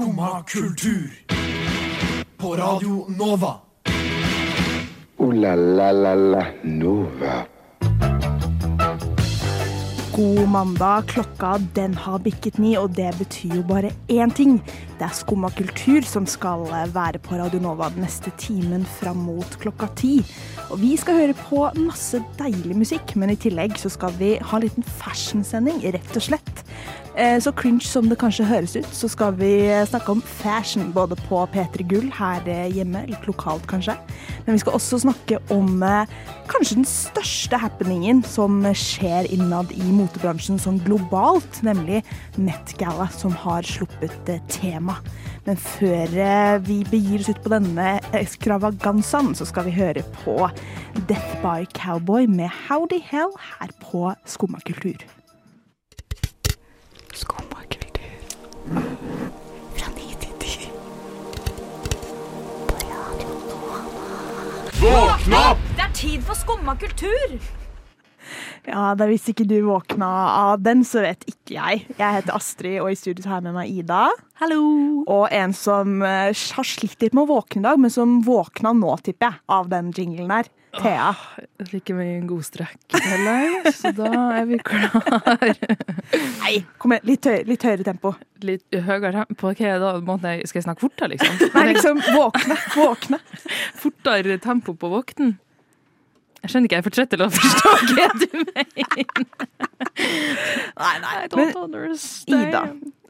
Skumma kultur. På Radio Nova. O-la-la-la-la-Nova. God mandag. Klokka den har bikket ni, og det betyr jo bare én ting. Det er Skumma kultur som skal være på Radio Nova den neste timen fram mot klokka ti. Og vi skal høre på masse deilig musikk, men i tillegg så skal vi ha en liten fashion-sending, rett og slett. Eh, Så cringe som det kanskje høres ut, så skal vi snakke om fashion både på P3 Gull her hjemme, litt lokalt kanskje. Men vi skal også snakke om eh, kanskje den største happeningen som skjer innad i motebransjen sånn globalt, nemlig Met-galla som har sluppet eh, tema. Men før vi begir oss ut på denne ekstravaganzaen, så skal vi høre på Death by Cowboy med Howdy Hell her på Skumma kultur. Det er tid for skumma kultur! Ja, da Hvis ikke du våkna av den, så vet ikke jeg. Jeg heter Astrid, og i studio har jeg med meg Ida. Hallo! Og en som eh, har slitt litt med å våkne i dag, men som våkna nå, tipper jeg, av den jinglen der. Thea. Jeg fikk meg en god strekk heller, så da er vi klar. Nei, kom igjen. Litt, høy, litt høyere tempo. Litt høyere tempo. Ok, da måtte jeg, skal jeg snakke fortere, liksom? Nei, liksom våkne. Våkne. Fortere tempo på vokten? Jeg skjønner ikke, jeg får trøtt til å forstå hva du mener. Nei, nei. Men. Ida.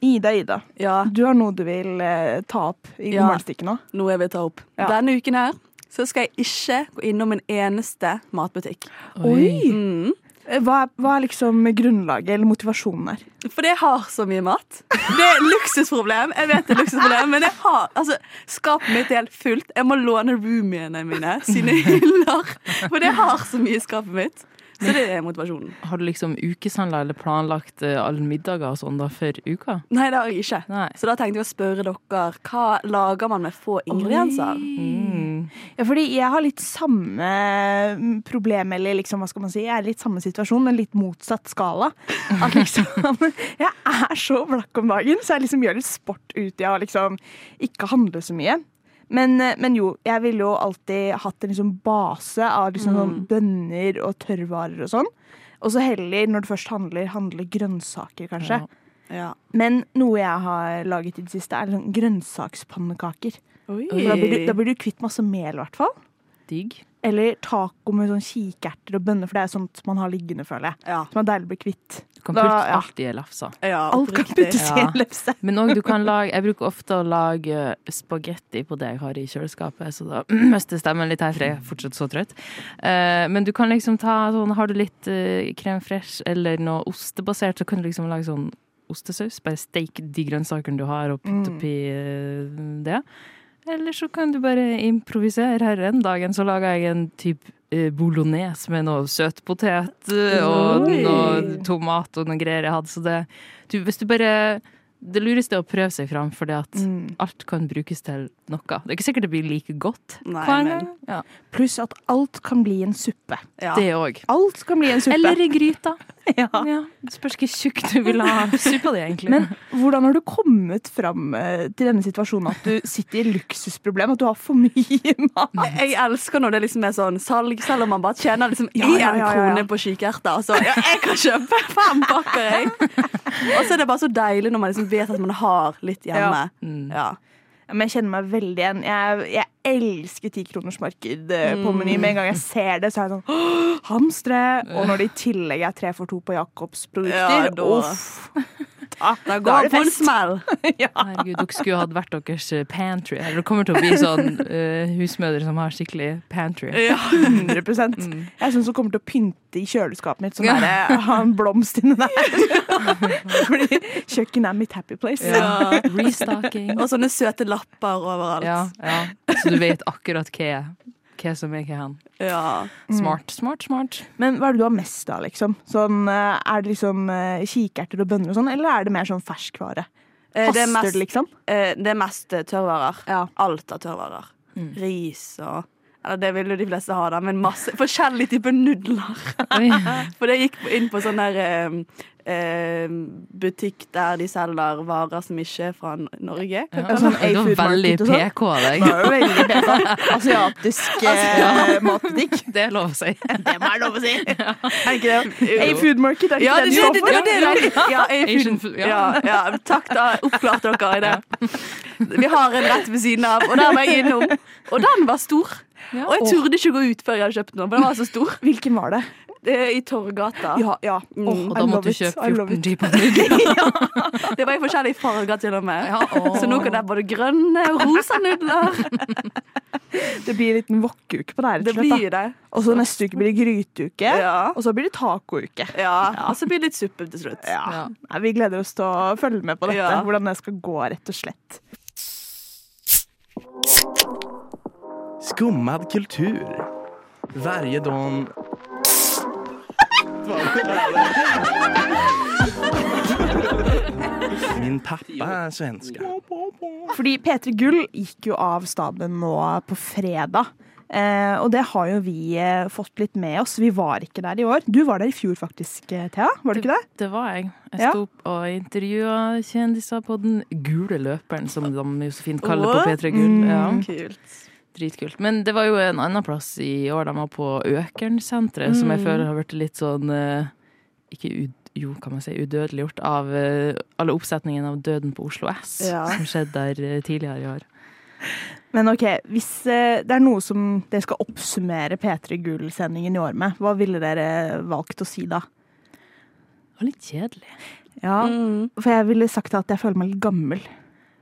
Ida, Ida. Ja, Du har noe du vil eh, ta opp i Ja. nå? noe jeg vil ta opp. Ja. Denne uken her så skal jeg ikke gå innom en eneste matbutikk. Oi! Mm. Hva, hva er liksom grunnlaget eller motivasjonen her? For jeg har så mye mat. Det er luksusproblem. Jeg vet det er luksusproblem, men jeg har, altså, skapet mitt er helt fullt. Jeg må låne roomiene mine sine hyller. For jeg har så mye i skapet mitt. Så det er motivasjonen. Har du liksom ukeshandla eller planlagt eh, alle middager og sånn da før uka? Nei, det har jeg ikke. Nei. Så da tenkte jeg å spørre dere hva lager man med få ingredienser? Mm. Ja, fordi jeg har litt samme mm, problem, eller liksom, hva skal man si, jeg er litt samme situasjon, men litt motsatt skala. At liksom, jeg er så blakk om dagen, så jeg liksom gjør litt sport ut i å liksom ikke handle så mye. Men, eh, men jo, jeg ville jo alltid hatt en liksom base av liksom mm. bønner og tørrvarer og sånn. Og så heller, når du først handler, handle grønnsaker, kanskje. Ja. Ja. Men noe jeg har laget i det siste, er liksom grønnsakspannekaker. Da blir, du, da blir du kvitt masse mel, i hvert fall. Digg. Eller taco med sånn kikerter og bønner, for det er sånt man har liggende, føler jeg. Ja. Som er deilig å bli kvitt. Du kan putte ja. alt i en lefse. ja, Alt kan puttes i en lefse. Men òg du kan lage Jeg bruker ofte å lage spagetti på det jeg har i kjøleskapet, så da mister stemmen litt her, for jeg er fortsatt så trøtt. Eh, men du kan liksom ta sånn Har du litt krem crème fresh eller noe ostebasert, så kan du liksom lage sånn ostesaus. Bare steik de grønnsakene du har, og putte Mm. oppi mm. det. Eller så kan du bare improvisere. Her en dagen så laga jeg en type eh, bolognese med noe søtpotet eh, og Oi. noe tomat og noe greier jeg hadde. Så det du, Hvis du bare Det lureste er å prøve seg fram, for Mm. alt kan brukes til noe. Det er ikke sikkert det blir like godt. Nei, men- Ja. Pluss at alt kan bli en suppe. Ja. Det òg. Alt kan bli en suppe. Eller i gryta. ja. Ja. Det spørs hvor tjukk du vil ha suppa det, egentlig. Men hvordan har du kommet fram eh, til denne situasjonen at du sitter i luksusproblem, at du har for mye mat? Jeg elsker når det liksom er sånn salg, selv om man bare tjener liksom én ja, ja, krone på kikerter. Og så ja, jeg kan kjøpe fem pakker, jeg. Og så er det bare så deilig når man liksom vet at man har litt hjemme. Mm. Ja. Men jeg kjenner meg veldig igjen. Jeg, jeg elsker tikronersmarked eh, på Meny. Med en gang jeg ser det, så er jeg sånn «Åh, Hamstre! Og når det i tillegg er tre for to på Jacobs produkter, Ja, uff. Da, Da da går er det på en smell. ja. Herregud, dere skulle hatt hvert deres eh, pantry. Eller det kommer til å bli sånn uh, husmødre som har skikkelig pantry. Ja. 100% Jeg er sånn som kommer til å pynte i kjøleskapet mitt. Sånn der, ha en blomst inni der. Fordi kjøkkenet er mitt happy place. Ja. Restocking. Og sånne søte lapper overalt. Ja, ja. Så du vet akkurat hva, hva som er hva hen. Ja. Smart, smart, smart. Men hva er det du har mest av, liksom? Sånn, eh, er det liksom eh, kikerter og bønner og sånn, eller er det mer sånn ferskvare? Eh, Haster Det er det, mest, liksom? eh, det er mest eh, tørrvarer. Ja. Alt av tørrvarer. Ris og Eller det vil jo de fleste ha, da, men masse forskjellige typer nudler. For det gikk inn på sånn der eh, eh, butikk der de selger varer som ikke er fra Norge. Ja. Sånn Det var veldig. PK av deg. Veldig. Asiatisk eh, matbutikk. Det er lov å si. Det må være lov å si. Er ikke det? A-food market, er ikke ja, det det, de står det, for? det, det, det, ja, A-food. ja. Ja, ja, takk, da oppklarte dere det. Vi har en rett ved siden av, og der var jeg innom. Og den var stor. Og jeg turde ikke gå ut før jeg hadde kjøpt den, for den var så stor. Hvilken var det? I Torgata. Ja, ja. Mm. Og da måtte du kjøpe I love 14 it. typer nudler. Det var i forskjellige farger til og med. Ja. Så nå kan det være både grønne og rosa nudler. Det blir en liten wokkeuke på det her, Det og blir det. Og så neste uke blir det gryteuke. Ja. Og så blir det tacouke. Ja, Og så blir det litt suppe til slutt. Ja. Ja. Nei, vi gleder oss til å følge med på dette, Ja. hvordan det skal gå, rett og slett. Skummad kultur. Varje dag... Min pappa er svenske. Fordi P3 Gull gikk jo av staben nå på fredag. Eh, og det har jo vi eh, fått litt med oss. Vi var ikke der i år. Du var der i fjor faktisk, eh, Thea. Var du ikke det? Det var jeg. Jeg Ja. sto opp og intervjua kjendiser på den gule løperen, som de så fint kaller på P3 Gull. Ja, Kult. Dritkult. Men det var jo en annen plass i år. De var på Økernsenteret, som jeg Mm. føler har blitt litt sånn eh, Ikke ut, jo, kan man si udødeliggjort av eh, alle oppsetningene av Døden på Oslo S, Ja. som skjedde der eh, tidligere i år. Men ok, hvis det er noe som dere skal oppsummere P3 Gull-sendingen i år med, hva ville dere valgt å si da? Det var litt kjedelig. Ja, Mm. For jeg ville sagt at jeg føler meg litt gammel.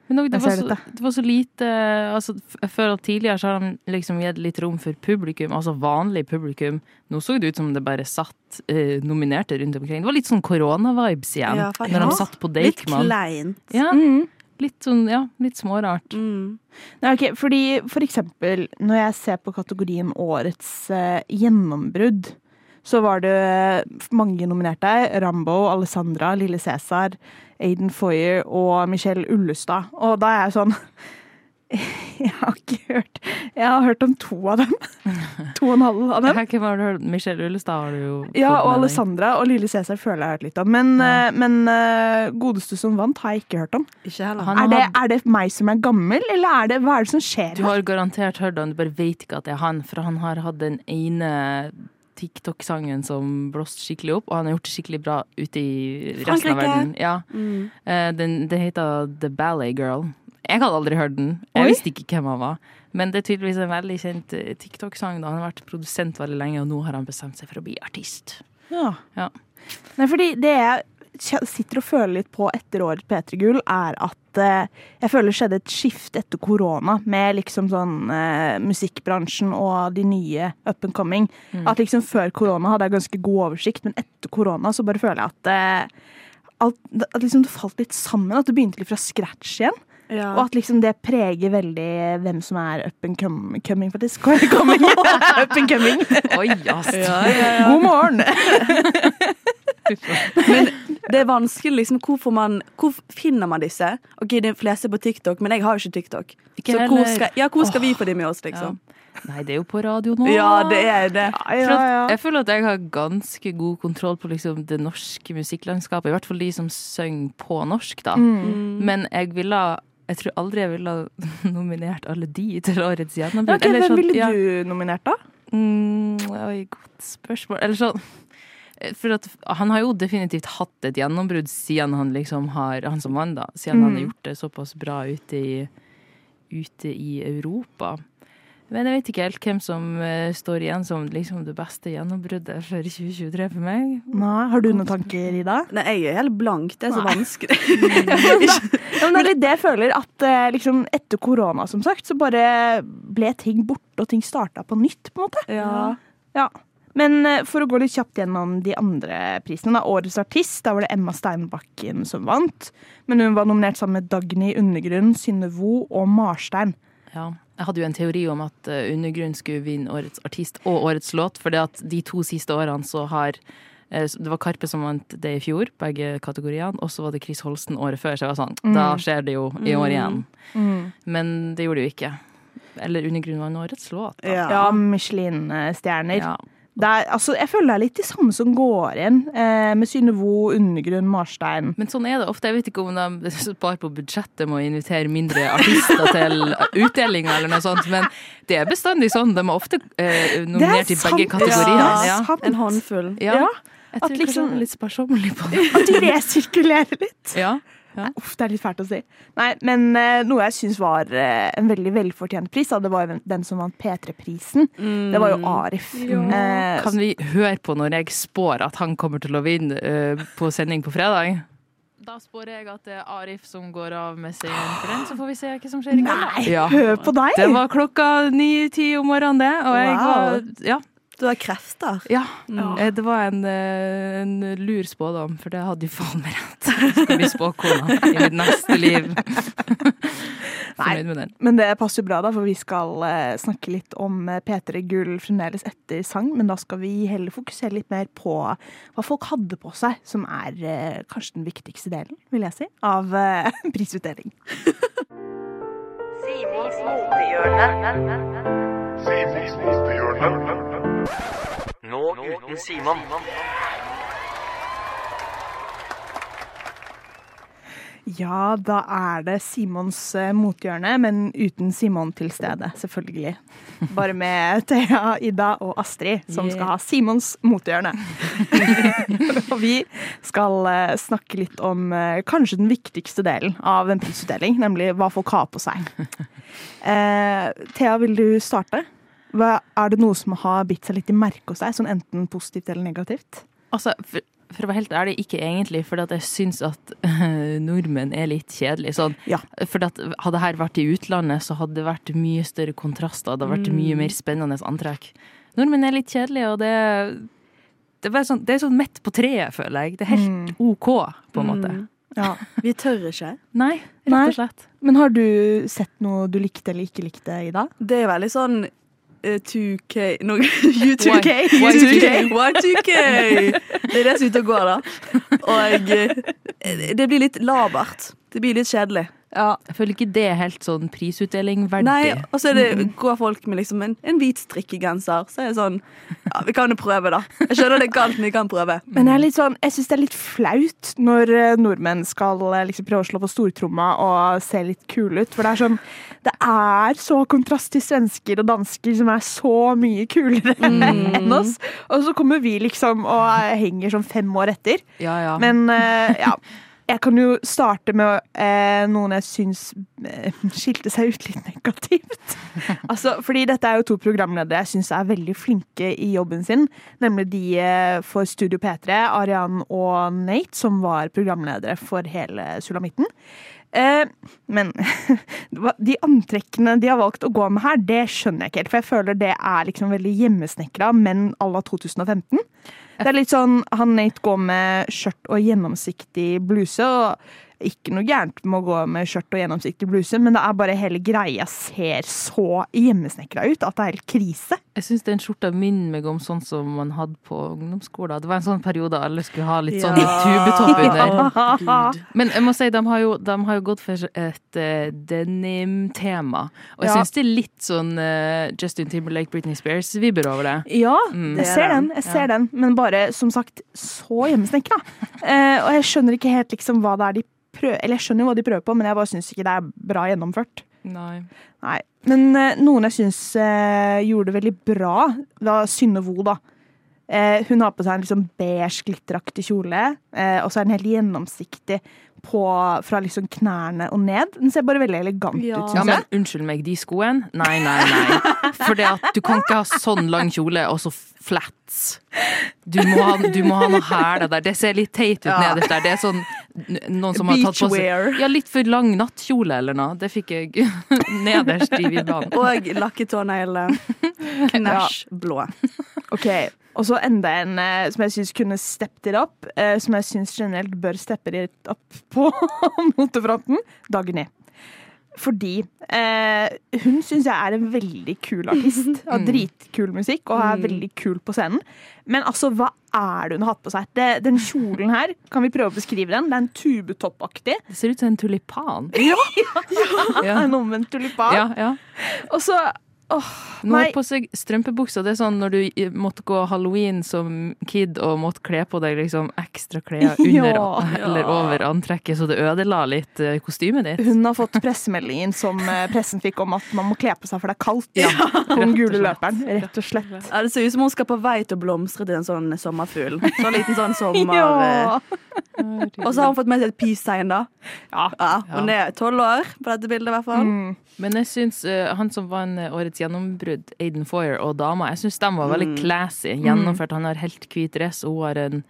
Men det, var så, det var så lite altså, Før og Tidligere så har de liksom gitt litt rom for publikum, altså vanlig publikum. Nå så det ut som det bare satt eh, nominerte rundt omkring. Det var litt sånn koronavibes igjen, Ja, når de satt på Litt Deichman. kleint. Ja, Mm. litt sånn, ja, litt smårart. Mm. Nei, okay, fordi for eksempel når jeg ser på kategorien Årets eh, gjennombrudd, så var det mange nominerte. Rambo, Alessandra, Lille Cæsar, Aiden Foyer og Michelle Ullestad. Og da er jeg sånn Jeg har ikke hørt Jeg har hørt om to av dem. To og en halv av dem. Hvem har du hørt? Michelle Ullestad har du jo Ja, og. Alessandra og Lille Cæsar føler jeg har hørt litt om. Men, Ja. eh, men eh, godeste som vant, har jeg ikke hørt om. Ikke heller. Han Er det, er det meg som er gammel, eller er det, hva er det som skjer? Du har garantert hørt om, du bare vet ikke at det er han, for han har hatt den ene TikTok-sangen som blåste skikkelig opp, og han har gjort det skikkelig bra ute i resten av verden. Ja. Mm. Uh, Den, det heter The Ballet Girl. Jeg hadde aldri hørt den. Jeg Oi. visste ikke hvem han var. Men det er tydeligvis en veldig kjent eh, TikTok-sang. Han har vært produsent veldig lenge, og nå har han bestemt seg for å bli artist. Ja. Ja. Nei, fordi det kje- sitter og føler litt på etter året P3 Gull, er at eh, jeg føler det skjedde et skifte etter korona, med liksom sånn eh, musikkbransjen og de nye up and coming. At liksom før korona hadde jeg ganske god oversikt, men etter korona så bare føler jeg at eh, alt, at liksom det falt litt sammen. At det begynte litt fra scratch igjen. Ja. Og at liksom det preger veldig hvem som er up and come, coming, faktisk. Coming. up and coming. Oi, ass! God morgen! Men det er vanskelig liksom, Hvor, man, Hvor finner man disse? Ok, De fleste er på TikTok, men jeg har jo ikke TikTok. Ikke så hvor skal, ja, hvor skal vi få de med oss, liksom? Nei, det er jo på radio nå. Ja, det er det. Ja, ja, ja. jeg føler at jeg har ganske god kontroll på liksom det norske musikklandskapet. I hvert fall de som synger på norsk, da. Mm. Men jeg ville Jeg tror aldri jeg ville ha nominert alle de til årets gjennombrudd. Ok, Eller Hvem sånn- ville ja. du nominert, da? Mm, oi, godt spørsmål. Eller sånn For at han har jo definitivt hatt et gjennombrudd siden han liksom har Han som vant, da. Siden han har Mm. gjort det såpass bra ute i, ute i Europa. Men jeg vet ikke helt hvem som uh, står igjen som liksom det beste gjennombruddet for 2023 for meg. Nei, Har du noen tanker, Ida? Nei, jeg er helt blank. Det er så Nei. vanskelig. Ja, men det er litt det jeg føler. At uh, liksom, etter korona, som sagt, så bare ble ting borte, og ting starta på nytt, på en måte. Ja. Ja. Men eh, for å gå litt kjapt gjennom de andre prisene. Da. Årets artist, da var det Emma Steinbakken som vant. Men hun var nominert sammen med Dagny Undergrunn, Synne Vo og Marstein. Ja. Jeg hadde jo en teori om at eh, Undergrunn skulle vinne årets artist og årets låt, at de to siste årene så har eh, Det var Karpe som vant det i fjor, begge kategoriene, og så var det Chris Holsten året før, så jeg var sånn Da skjer det jo i år igjen. Men det gjorde det jo ikke. Eller Undergrunn vant årets låt. Da. Ja. Ja, Michelin-stjerner. Ja. Det er, altså, jeg føler det er litt de samme som går igjen, eh, med Synevo, Undergrunn, Marstein. Men sånn er det ofte. Jeg vet ikke om de sparer på budsjettet med å invitere mindre artister til utdelinga eller noe sånt, men det er bestandig sånn. De er ofte eh, nominert i begge kategorier. Ja, Ja. sant. En håndfull. Ja. Ja, Jeg tror at liksom- er litt sparsommelig på det. At de resirkulerer litt. Ja. Uff, det er litt fælt å si. Nei, men uh, noe jeg syns var uh, en veldig velfortjent pris, da, det var jo den som vant P3-prisen. Det var jo Arif. Eh, Kan vi høre på når jeg spår at han kommer til å vinne på sending på fredag? Da spår jeg at det er Arif som går av med seieren for den, så får vi se hva som skjer i kveld. Nei, Ja. hør på deg! Det var klokka ni-ti om morgenen, det. Og jeg Wow. var Ja. Du har krefter. ja. ja. Det var en, eh, en lur spådom, for det hadde jo faen meg rett. Skal bli spåkona i mitt neste liv. Fornøyd med den. Men det passer jo bra, da, for vi skal eh, snakke litt om eh, P3 Gull fremdeles etter sang. Men da skal vi heller fokusere litt mer på hva folk hadde på seg, som er eh, kanskje den viktigste delen, vil jeg si, av eh, prisutdeling. Nå uten Simon. Ja, da er det Simons eh, mothjørne, men uten Simon til stede, selvfølgelig. Bare med Thea, Ida og Astrid, som skal ha Simons mothjørne. og vi skal eh, snakke litt om eh, kanskje den viktigste delen av en prisutdeling, nemlig hva folk har på seg. Eh, Thea, vil du starte? Hva, er det noe som har bitt seg litt i merke hos deg, sånn enten positivt eller negativt? Altså, for, for å være helt ærlig, ikke egentlig, for at jeg syns at øh, nordmenn er litt kjedelige. Sånn. Ja. For at hadde dette vært i utlandet, så hadde det vært mye større kontraster. Det hadde vært mye mer spennende antrekk. Nordmenn er litt kjedelige, og det, det, er sånn, det er sånn midt på treet, føler jeg. Det er helt OK, på en måte. Ja. Vi tør ikke. Nei, rett og slett. Men har du sett noe du likte eller ikke likte, Ida? Det er veldig sånn 2K no, U2K. Y2K. Y2K. Det er det som er ute og går, da. Og eh, det blir litt labert. Det blir litt kjedelig. Ja, jeg føler ikke det er helt sånn prisutdeling verdig. Nei, og så det, går folk med liksom en, en hvit strikkegenser. Så er det sånn Ja, vi kan jo prøve, da. Jeg skjønner det er galt, men vi kan prøve. Men jeg, er sånn, jeg syns det er litt flaut når eh, nordmenn skal eh, liksom prøve å slå på stortromma og se litt kule ut. For det er sånn Det er så kontrast til svensker og dansker som er så mye kulere enn oss. Og så kommer vi liksom og henger sånn fem år etter. Ja, ja. Men eh, ja. Jeg kan jo starte med eh, noen jeg syns eh, skilte seg ut litt negativt. altså, fordi dette er jo to programledere jeg syns er veldig flinke i jobben sin. Nemlig de eh, for Studio P3, Arian og Nate, som var programledere for hele Sulamitten. Eh, men de antrekkene de har valgt å gå med her, det skjønner jeg ikke helt. For jeg føler det er liksom veldig hjemmesnekra, men à la 2015. Det er litt sånn han Nate går med skjørt og gjennomsiktig bluse. og ikke noe gærent med å gå med skjørt og gjennomsiktig bluse, men det er bare hele greia ser så hjemmesnekra ut at det er helt krise. Jeg syns den skjorta minner meg om sånn som man hadde på ungdomsskolen. Det var en sånn periode alle skulle ha litt sånn tubetopp under. Men jeg må si, de har jo, de har jo gått for et uh, denim-tema. Og jeg Ja. syns det er litt sånn uh, Justin Timberlake, Britney Spears-vibber over det. Ja, Mm. jeg ser den, jeg ser den, men bare som sagt så hjemmesnekra. Eh, og jeg skjønner ikke helt liksom hva det er de prøver Eller jeg skjønner jo hva de prøver på, men jeg bare syns ikke det er bra gjennomført. Nei. Nei. Men eh, noen jeg syns eh, gjorde det veldig bra, var Synnøvo, da. Eh, hun har på seg en liksom beige, glitteraktig kjole, eh, og så er den helt gjennomsiktig på, fra liksom knærne og ned. Den ser bare veldig elegant Ja. ut, Ja, men jeg. unnskyld meg, de skoene? Nei, nei, nei. For du kan ikke ha sånn lang kjole og så flats. Du må ha, du må ha noe hæler der. Det ser litt teit ut nederst der. Det er sånn noen som har tatt på seg Ja, litt for lang nattkjole eller noe. Det fikk jeg nederst i vibraen. Og lakketånegler. Knæsj blå. Ok, Og så enda en eh, som jeg syns kunne steppet it up, eh, som jeg syns generelt bør steppe it up på motefronten. Dagny. fordi eh, hun syns jeg er en veldig kul artist. Har dritkul musikk og er veldig kul på scenen. Men altså, hva er det hun har hatt på seg? Det, den kjolen her, kan vi prøve å beskrive den? Det er en tubetoppaktig. Det ser ut som en tulipan. Ja. En omvendt tulipan. Ja, ja. Og så åh, Nå har på seg strømpebukser. Det er sånn når du måtte gå halloween som kid og måtte kle på deg liksom ekstra klær under Ja. eller over antrekket, så det ødela litt eh, kostymet ditt. Hun har fått pressemeldingen som eh, pressen fikk om at man må kle på seg for det er kaldt. Ja, på den gule løperen, rett og slett. Ja, det ser ut som hun skal på vei til å blomstre til en sånn sommerfugl. Sånn liten sånn sommer... Ja. eh, Og så har hun fått med seg et peace-tegn, da. Ja. Ja, hun er tolv år på dette bildet, i hvert fall. Mm. Men jeg syns uh, han som vant eh, årets gjennombrudd, Aiden Foyer og dama, jeg syns de var veldig classy. Gjennomført. Han har helt hvit dress, hun har en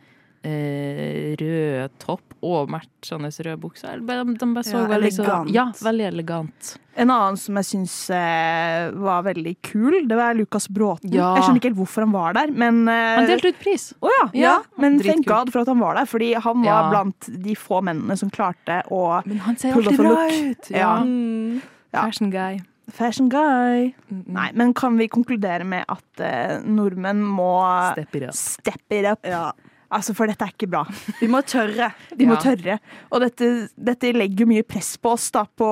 eh, rød topp og matchende rød bukse. De, de bare så Ja, veldig så- elegant. Ja, veldig elegant. En annen som jeg syns eh, var veldig kul, det var Lukas Bråten. Ja. Jeg skjønner ikke helt hvorfor han var der, men eh, Han delte ut pris. Å ja, ja. Men thank dritkult. God for at han var der, fordi han var blant de få mennene som klarte å Men han ser alltid bra ut. Ja. Mm. Ja. Fashion guy. Fashion guy. Mm, mm. Nei, men kan vi konkludere med at eh, nordmenn må Step it up. step it up? Ja. Altså, for dette er ikke bra. Vi må tørre. De må Ja. tørre. Og dette, dette legger jo mye press på oss da, på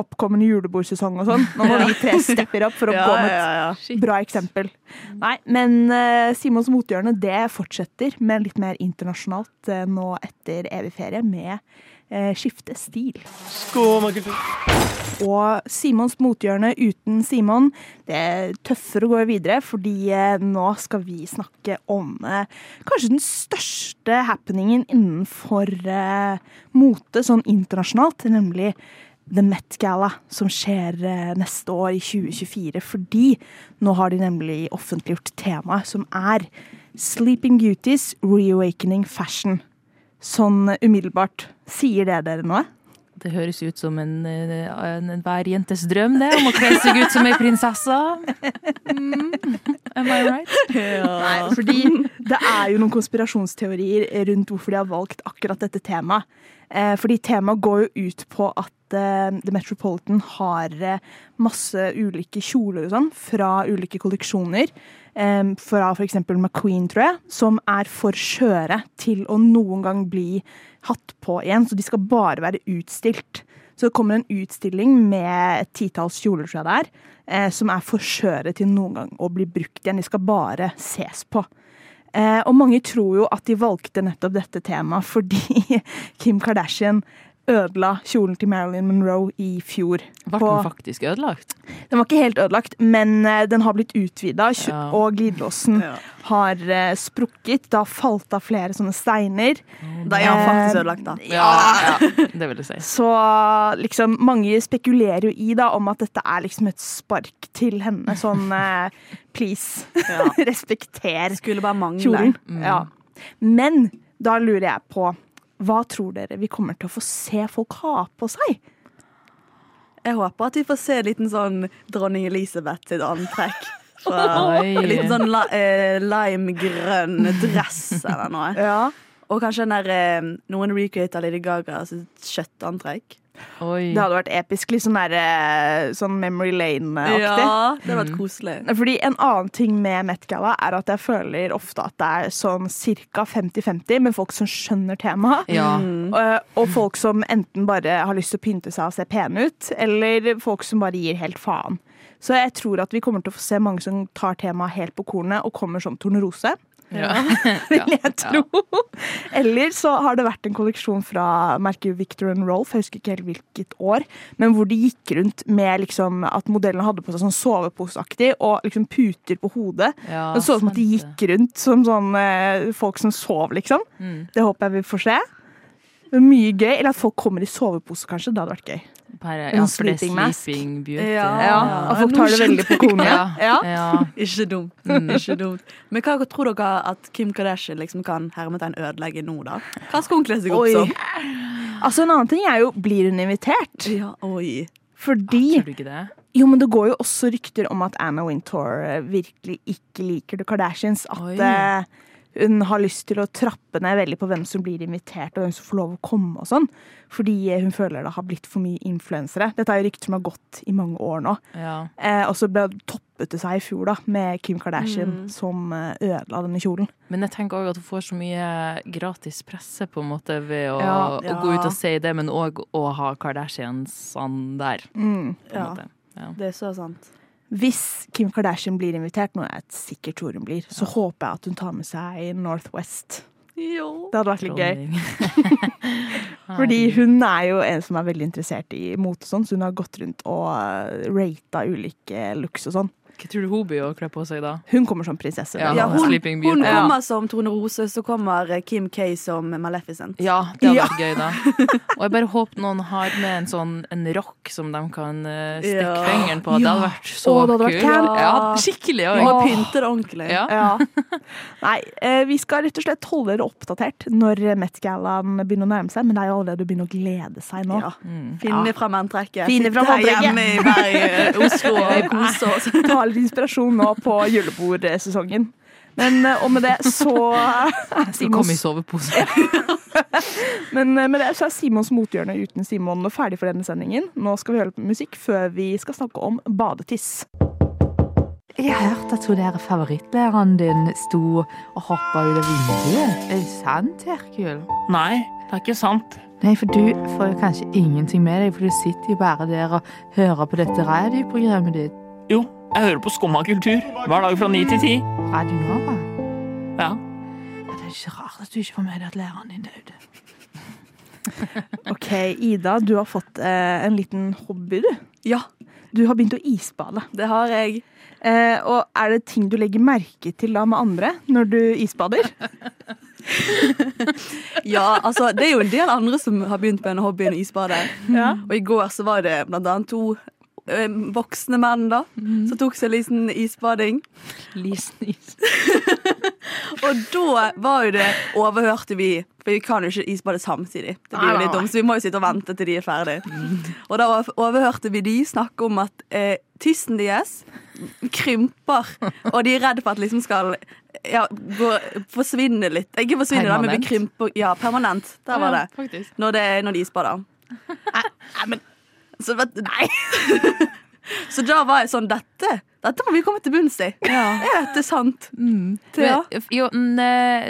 oppkommende julebordsesong og sånn. Nå må vi tre stepper opp for å Ja, gå med et ja, ja. bra eksempel. Nei, men uh, Simons mothjørne det fortsetter, men litt mer internasjonalt uh, nå etter evig ferie, med skifte stil. Og Simons mothjørne uten Simon, det er tøffere å gå videre, fordi eh, nå skal vi snakke om eh, kanskje den største happeningen innenfor eh, mote, sånn internasjonalt, nemlig The Met Gala, som skjer eh, neste år i 2024. Fordi nå har de nemlig offentliggjort temaet, som er Sleeping Beauties Reawakening Fashion. Sånn umiddelbart. Sier det dere noe? Det høres ut som en, eh, en, en hver jentes drøm, det, om å kle seg ut som ei prinsesse. Mm. Am I right? Nei, fordi det er jo noen konspirasjonsteorier rundt hvorfor de har valgt akkurat dette temaet. Eh, fordi temaet går jo ut på at eh, The Metropolitan har eh, masse ulike kjoler og sånn fra ulike kolleksjoner. Fra f.eks. McQueen, tror jeg, som er for skjøre til å noen gang bli hatt på igjen. Så de skal bare være utstilt. Så det kommer en utstilling med et titalls kjoler, tror jeg det er, som er for skjøre til noen gang å bli brukt igjen. De skal bare ses på. Eh, og mange tror jo at de valgte nettopp dette temaet fordi Kim Kardashian ødela kjolen til Marilyn Monroe i fjor. Var den faktisk ødelagt? Den var ikke helt ødelagt, men eh, den har blitt utvida, Ja. og glidelåsen Ja. har eh, sprukket. Det har falt av flere sånne steiner. Da er han faktisk ødelagt, da. Ja, ja, det vil jeg si. Så liksom, mange spekulerer jo i da om at dette er liksom et spark til henne. Sånn eh, please, respekter Skulle bare mangle. kjolen. Mm. Ja. Men da lurer jeg på hva tror dere vi kommer til å få se folk ha på seg? Jeg håper at vi får se en liten sånn dronning Elisabeth sitt antrekk. Fra, en liten sånn la, eh, limegrønn dress eller noe. Ja. Og kanskje den der, eh, noen recreate av Lady Gaga sitt kjøttantrekk. Oi. Det hadde vært episk. Litt sånn, der, eh, sånn Memory Lane-aktig. Ja, det hadde vært koselig. Fordi En annen ting med Met Gala er at jeg føler ofte at det er sånn ca. 50-50 med folk som skjønner temaet. Ja. Og, og folk som enten bare har lyst til å pynte seg og se pene ut, eller folk som bare gir helt faen. Så jeg tror at vi kommer til å få se mange som tar temaet helt på kornet og kommer som tornerose. Ja. Vil jeg tro. Eller så har det vært en kolleksjon fra merket Victor and Rolf, jeg husker ikke helt hvilket år, men hvor de gikk rundt med liksom at modellene hadde på seg sånn soveposeaktig og liksom puter på hodet. Ja, Det så ut som at de gikk rundt som sånn eh, folk som sov, liksom. Mm. Det håper jeg vi får se. Mye gøy. Eller at folk kommer i sovepose, kanskje. Det hadde vært gøy. Bare, ja, for det er sleeping beauty. Ja. Ja, Og folk tar det veldig på kone. Ja. Ja. Ikke dumt. Ikke dumt. Men hva tror dere at Kim Kardashian liksom kan hermetegn ødelegge nå, da? Hva skal hun kle seg opp som? Altså, en annen ting er jo blir hun invitert? Ja, oi. Fordi Tror du ikke det? Jo, men det går jo også rykter om at Anna Wintour eh, virkelig ikke liker The Kardashians. At Oi. Hun har lyst til å trappe ned veldig på hvem som blir invitert, og hvem som får lov å komme og sånn. Fordi hun føler det har blitt for mye influensere. Dette er jo rykter som har gått i mange år nå. Ja. Eh, og så ble toppet det seg i fjor, da, med Kim Kardashian som eh, ødela denne kjolen. Men jeg tenker òg at hun får så mye gratis presse på en måte ved å, Ja. å gå ut og si det, men òg å ha Kardashiansene der. Mm. På en Ja. måte. Ja. Det er så sant. Hvis Kim Kardashian blir invitert, noe jeg er sikkert tror hun blir, så håper jeg at hun tar med seg Northwest. Jo. Det hadde vært litt gøy. Fordi hun er jo en som er veldig interessert i mote og sånn, så hun har gått rundt og uh, rata ulike looks og sånn. Hva tror du hun blir å kle på seg da? Hun kommer som prinsesse. Ja, Ja, hun, hun kommer som Tone Rose, så kommer eh, Kim K som Maleficent. Ja, det hadde Ja. vært gøy, da. Og jeg bare håper noen har med en sånn en rock som de kan eh, stikke Ja. fingeren på. Det hadde vært så Å, vært kult. Ja, skikkelig Og må òg. pynte det ordentlig. Ja. Ja. Nei, eh, vi skal rett og slett holde dere oppdatert når Met-gallaen begynner å nærme seg, men det er jo allerede å begynne å glede seg nå. Ja. Mm. Finne fram antrekket. Finne fram antrekket. hjemme i Bergen, Oslo og kose oss. Litt inspirasjon nå på julebordsesongen. Men eh, og med det så Skal i sovepose. men eh, med det så er Simons mothjørne uten Simon ferdig for denne sendingen. Nå skal vi høre på musikk før vi skal snakke om badetiss. Jeg har hørt at hun der favorittlæreren din sto og hoppa ut av vinduet. Er det sant, Herkul? Nei, det er ikke sant. Nei, for du får jo kanskje ingenting med deg, for du sitter jo bare der og hører på dette radioprogrammet ditt. Jo, jeg hører på Skumma kultur hver dag fra ni til ti. Radio Nova. Ja. Ja, Det er ikke rart at du ikke får med deg at læreren din døde. OK, Ida, du har fått eh, en liten hobby, du. Ja, Du har begynt å isbade. det har jeg. Eh, og er det ting du legger merke til da med andre når du isbader? Ja, altså, det er jo en del andre som har begynt med denne hobbyen isbade. Ja. Og i går så var det blant annet to voksne menn da, som tok seg en liten isbading. Lisen is. Og da var jo det overhørte vi For vi kan jo ikke isbade samtidig. Det blir jo litt dumt, så vi må jo sitte og vente til de er ferdig. Og da overhørte vi de snakke om at eh, tissen deres krymper, og de er redd for at liksom skal ja, gå, forsvinne litt. Ikke forsvinne, da, men bli Permanent? krymper. Ja, permanent. Der var det. Ja, Når, det, når de isbader. Så, nei. så da var jeg sånn Dette dette må vi komme til bunns i. Er dette sant? Mm. Ja. Men, jo,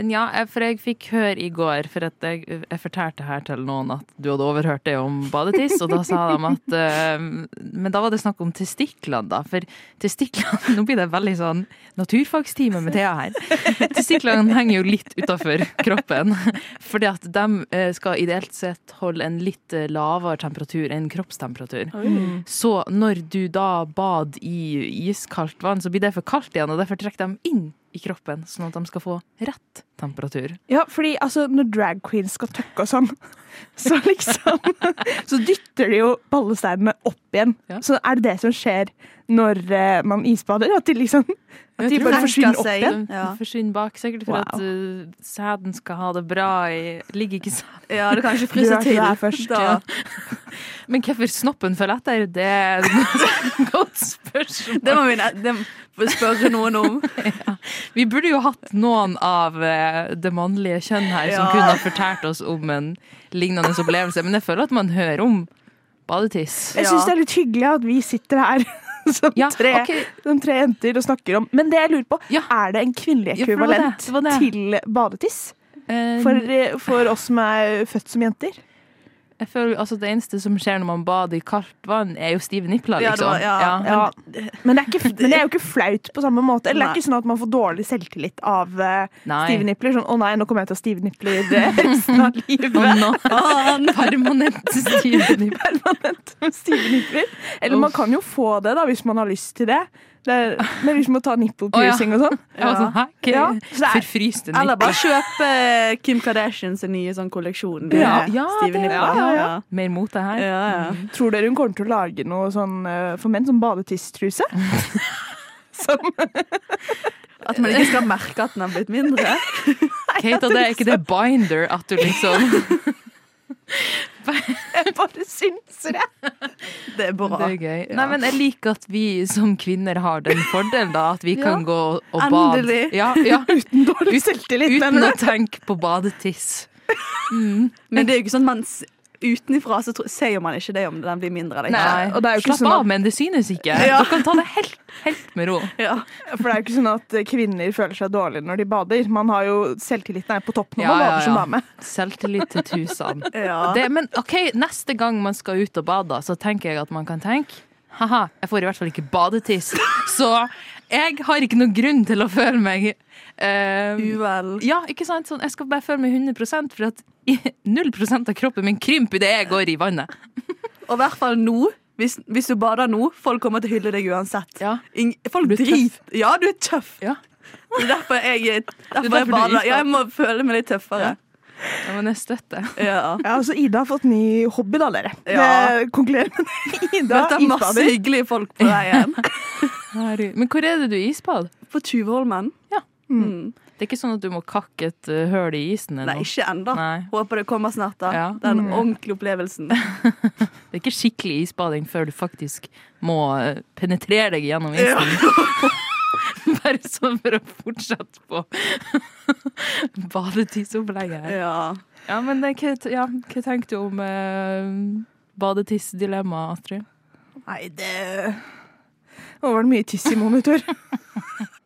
nja, for jeg fikk høre i går, for at jeg, jeg fortalte her til noen at du hadde overhørt det om badetiss, og da sa de at uh, Men da var det snakk om testiklene, da. For testiklene Nå blir det veldig sånn naturfagstime med Thea her. Testiklene henger jo litt utafor kroppen, fordi at de eh, skal ideelt sett holde en litt eh, lavere temperatur enn kroppstemperatur. Så når du da bad i iskaldt vann, så blir det for kaldt igjen, og derfor trekker de inn i kroppen, sånn at de skal få rett temperatur. Ja, fordi altså, når drag queens skal tøkke og sånn, så liksom Så dytter de jo ballesteinene opp igjen. Ja. Så er det det som skjer når uh, man isbader? At de liksom At de bare forsvinner opp seg. igjen? Ja. forsvinner bak, sikkert for Wow. at uh, sæden skal ha det bra i Ligger ikke sæden Ja, det kan ikke fryse til. der først, da. ja. Men hvorfor snoppen følger etter, det er et godt spørsmål. Det må vi spørre noen om. Vi burde jo hatt noen av eh, det mannlige kjønn her som Ja. kunne ha fortalt oss om en lignende opplevelse, men jeg føler at man hører om badetiss. Jeg syns det er litt hyggelig at vi sitter her som, Ja, tre, okay. som tre jenter og snakker om Men det jeg lurer på, Ja. er det en kvinnelig Ja, det det, ekvivalent det til badetiss? Eh, For, eh, for oss som er født som jenter? Jeg føler altså Det eneste som skjer når man bader i kaldt vann, er jo stive nipler, Ja, det liksom. var- ja. Ja. Men det, er ikke, men det er jo ikke flaut på samme måte. Eller det er ikke sånn at man får dårlig selvtillit av uh, stive nipler. Sånn 'Å nei, nå kommer jeg til å ha stive nipler resten av livet'. Å, nå. Permanent stive nipler. Permanent stive nipler. Eller man kan jo få det da, hvis man har lyst til det. Det er, men liksom å ta nipple oh, ja. og sånn. Ja. sånn, hæ? Ja, så det er- Eller bare kjøpe Kim Kardashians nye sånn kolleksjon. med Ja, ja, stive det- ja, ja. Ja. Mer mote her. Ja, ja. Tror dere hun kommer til å lage noe sånn eh, for menn, som badetisstruse? Som At man ikke skal merke at den har blitt mindre. Kate, det er ikke det binder at du liksom Jeg bare synser, det. Det er bra. Det er gøy. Nei, men jeg liker at vi som kvinner har den fordelen, da. At vi Ja. kan gå og bade. Endelig. Ja, ja. Uten dårlig selvtillit. Uten men- å tenke på badetiss. Mm. Men det er jo ikke sånn man utenifra så sier man ikke det om den blir mindre eller. Nei, og det er jo ikke Slapp sånn av, at, men det synes ikke. Ja. Du kan ta det helt, helt med ro. Ja. for det er jo ikke sånn at kvinner føler seg dårlige når de bader. Man har jo Selvtilliten er på topp når Ja, man ja, bader som ja. dame. Selvtillit til tusen. Ja. Det, men OK, neste gang man skal ut og bade, så tenker jeg at man kan tenke Haha, jeg får i hvert fall ikke badetiss. Så jeg har ikke noen grunn til å føle meg eh, Uvel. Ja, ikke sant? Sånn, jeg skal bare føle meg 100% for at 0% av kroppen min krymper idet jeg går i vannet. Og i hvert fall nå. Hvis, hvis du bader nå, folk kommer til å hylle deg uansett. Ja. Folk Du er tøff. driter Ja, du er tøff. Ja. Det er derfor jeg, derfor derfor jeg bader. er Ja, jeg må føle meg litt tøffere. Ja, men jeg støtter. Ja. Ja, altså Ida har fått ny hobby, da, dere. Ja. Konkluderer med. Ida Møter masse hyggelige folk på veien. Men hvor er det du isbad? På Tjuvholmen. Ja. Mm. Det er ikke sånn at du må kakke et uh, høl i isen? Nei, ikke ennå. Håper det kommer snart, da. Ja. Den Mm. ordentlige opplevelsen. Det er ikke skikkelig isbading før du faktisk må uh, penetrere deg gjennom isen. Bare sånn for å fortsette på badetidsopplegget her. Ja. Ja, men det, hva, ja, hva tenker du om eh, badetissdilemmaet, Astrid? Nei, det Nå var det mye tiss i monitor.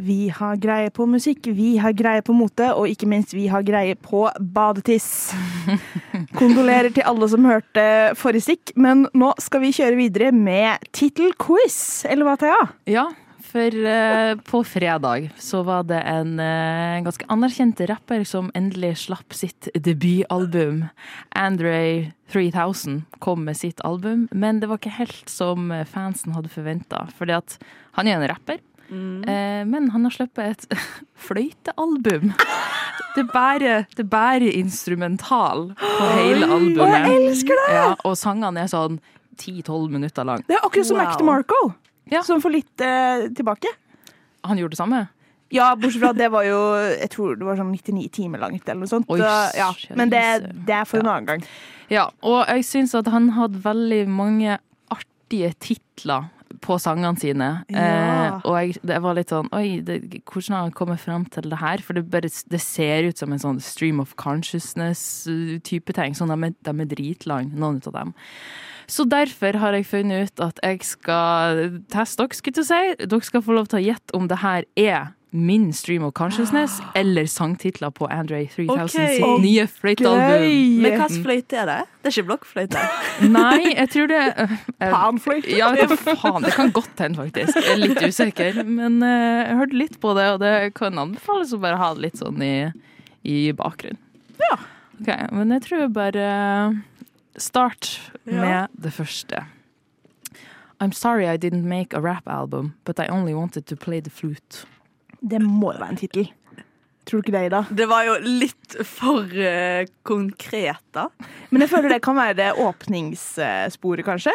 Vi har greie på musikk, vi har greie på mote, og ikke minst vi har greie på badetiss. Kondolerer til alle som hørte forrige stikk, men nå skal vi kjøre videre med tittelquiz, eller hva, Thea? Ja, for uh, på fredag så var det en uh, ganske anerkjent rapper som endelig slapp sitt debutalbum. Andre 3000 kom med sitt album, men det var ikke helt som fansen hadde forventa. Fordi at han er en rapper, eh, men han har sluppet et fløytealbum. Det bærer, det bærer instrumental på hele albumet. jeg elsker det! Ja, og sangene er sånn 10-12 minutter lang. Det er akkurat som Wow. Mac DeMarco, Ja. som får litt eh, tilbake. Han gjorde det samme? Ja, bortsett fra det var jo Jeg tror det var sånn 99 timer langt, eller noe sånt. Oi, ja. Men det, det er for en annen gang. Ja, og jeg syns at han hadde veldig mange artige titler på sangene sine. Ja. Eh, og jeg, det var litt sånn Oi, det, hvordan har han kommet frem til det her? For det, bare, det ser ut som en sånn stream of consciousness-type ting. Sånn, de, de er dritlange, noen av dem. Så derfor har jeg funnet ut at jeg skal teste dere, skulle jeg si. Dere skal få lov til å gjette om det her er min stream of consciousness eller sangtitler på Andre 3000 okay. sitt nye fløytealbum. Gøy! Men hvilken fløyte er det? Det er ikke blokkfløyte. Nei, jeg tror det uh, Panfløyte. Ja, faen. Det kan godt hende, faktisk. Jeg er litt usikker. Men uh, jeg hørte litt på det, og det kan anbefales å bare ha det litt sånn i, i bakgrunnen. Ja. Ok, Men jeg tror bare Start Ja. med det første. I'm sorry I didn't make a rap album, but I only wanted to play the flute. Det må jo være en tittel. Tror du ikke det, Ida? Det var jo litt for uh, konkret, da. Men jeg føler det kan være det åpningssporet, kanskje?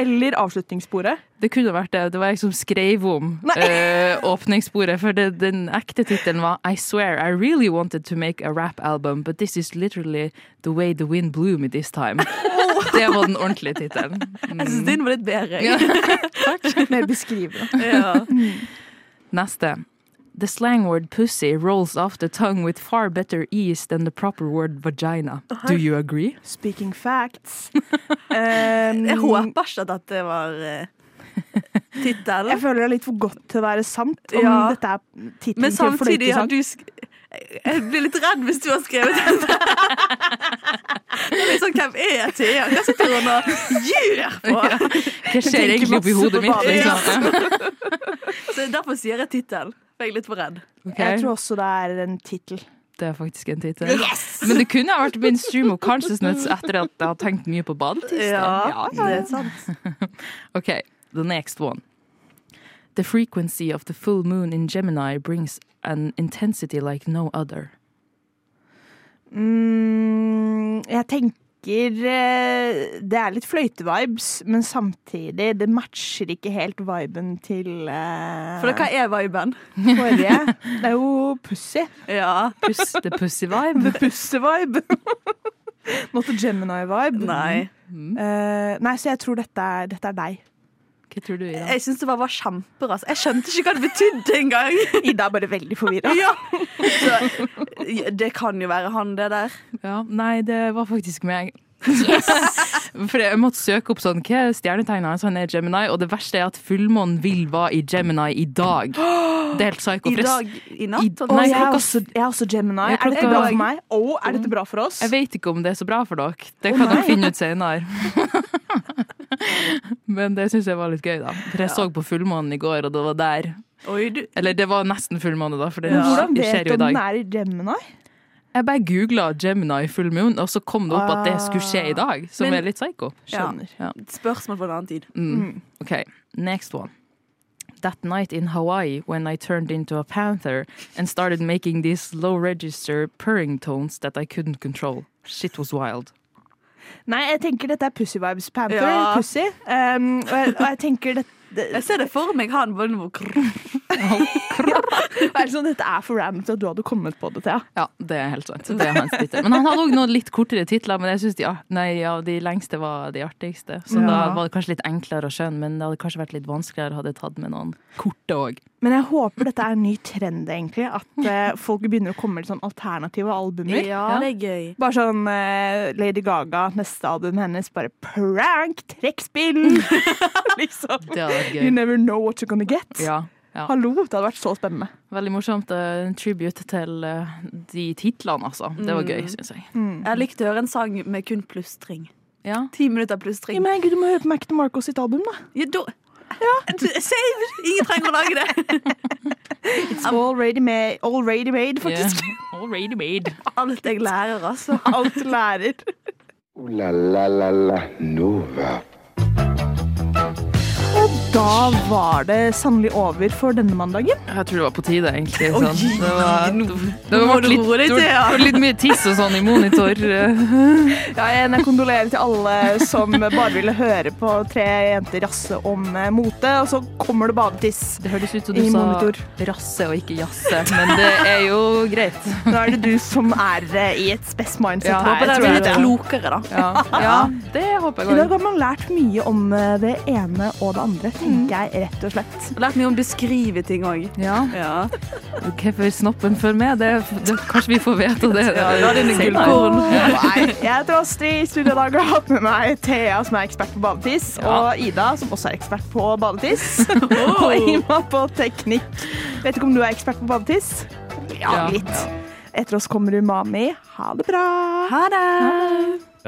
Eller avslutningssporet. Det kunne vært det. Det var jeg som skrev om uh, åpningssporet. For det, den ekte tittelen var I swear I really wanted to make a rap album, but this is literally the way the wind blew me this time. Det var den ordentlige tittelen. Jeg syns din var litt bedre. Ja. Mer beskrivende. Ja. Neste. The slang word pussy rolls off the tongue with far better ease than the proper word vagina. Do you agree? Speaking facts. Um, Jeg håper ikke at dette var uh, tittel. Jeg føler det er litt for godt til å være sant om Ja. dette er tittelen Men til samtidig har du Jeg blir litt redd hvis du har skrevet dette. Det er litt sånn, Hvem er Thea? Hva sitter hun og gjør på? Hva skjer egentlig oppi hodet mitt? Liksom? Så Derfor sier jeg tittel. For jeg er litt for redd. Okay. Jeg tror også det er en tittel. Det er faktisk en tittel. Men det kunne ha vært min stream of consciousness etter at jeg har tenkt mye på badetiss. Ja, det er sant. OK, the next one. The frequency of the full moon in Gemini brings an intensity like no other. Mm, jeg tenker eh, Det er litt fløytevibes, men samtidig Det matcher ikke helt viben til uh, For hva er viben? Forrige. Det er jo pussy. Ja. Puss, the pussy vibe. The pussy vibe. Not the Gemini vibe. Nei. Eh, nei, så jeg tror dette er, dette er deg. Hva tror du, Ida? Jeg syns det bare var kjemperas. Jeg skjønte ikke hva det betydde engang. Ida er bare veldig forvirra. Ja. Så ja, det kan jo være han, det der. Ja, nei, det var faktisk meg. For jeg måtte søke opp sånn, hva er stjernetegnet hans? Han er Gemini, og det verste er at fullmånen vil være i Gemini i dag. Det er helt psycho. I dag i natt? I- Nei, jeg, er også, jeg er også Gemini. Er dette bra for meg? Å, er dette bra for oss? Jeg vet ikke om det er så bra for dere. Det kan oh, dere finne ut senere. Men det syns jeg var litt gøy, da. For jeg så på fullmånen i går, og det var der. Oi, du. Eller det var nesten fullmåne, da, for det, ja. hvordan vet du om den er i Gemini? Jeg bare googla Gemini full moon, og så kom det opp at det skulle skje i dag. Som Men- er litt psycho. Skjønner. Ja. Spørsmål for en annen tid. Mm. OK, next one. That night in Hawaii, when I turned into a panther and started making these low register purring tones that I couldn't control. Shit was wild. Nei, jeg tenker dette er Pussy Vibes Panther. Ja. Pussy. Um, og, jeg, og jeg tenker det, det, Jeg ser det for meg, han noe er det sånn, Dette er for random til at du hadde kommet på det, Thea. Ja, det er helt sant. Det er hans tittel. Men han hadde òg noen litt kortere titler, men jeg synes de, ja, de lengste var de artigste. Så da var det kanskje litt enklere å skjønne, men det hadde kanskje vært litt vanskeligere hadde jeg tatt med noen korte òg. Men jeg håper dette er en ny trend, egentlig. At eh, folk begynner å komme med sånn alternative albumer. Ja, det er gøy. Bare sånn uh, Lady Gaga, neste album hennes, bare prank, trekkspill! liksom. Det You never know what you're gonna get. Ja, ja. Hallo, det hadde vært så spennende. Veldig morsomt. eh, En tribute til eh, de titlene, altså. Det var gøy, Mm. syns jeg. Jeg likte å høre en sang med kun plustring. Ja. Ti minutter plustring. Ja, men Gud, du må høre på Mac DeMarco sitt album, da. Ja, da ja. Save! Ingen trenger å lage det. It's already made, already made faktisk. Yeah. Already made. Alt jeg lærer, altså. Alt lærer. Uh, la la la la Nova. Og da var det sannelig over for denne mandagen. Jeg tror det var på tide, egentlig. Sånn. Det var, det, det var litt, det var- ja. litt mye tiss og sånn i monitor. Ja, jeg kondolerer til alle som bare ville høre på tre jenter rasse om eh, mote, og så kommer det badetiss. Det høres ut som du sa monitor. rasse og ikke jasse, men det er jo greit. Nå er det du som er eh, i et spess mindset Ja, her. Håper dere tror blir jeg litt klokere, da. Ja, ja det håper jeg I dag har man lært mye om eh, det ene og det andre, tenker jeg rett og slett. Og lært mye om beskrive ting òg. Ja. Ja. Hvorfor snoppen før med, det, det, kanskje vi får vite det. Ja, la dine gullkorn. Jeg heter Astrid. I studio i dag har jeg hatt med meg Thea, som er ekspert på badetiss, Ja. og Ida, som også er ekspert på badetiss. og Ima på teknikk. Vet ikke om du er ekspert på badetiss? Ja, Ja. litt. Etter oss kommer Umami. Ha det bra. Ha det!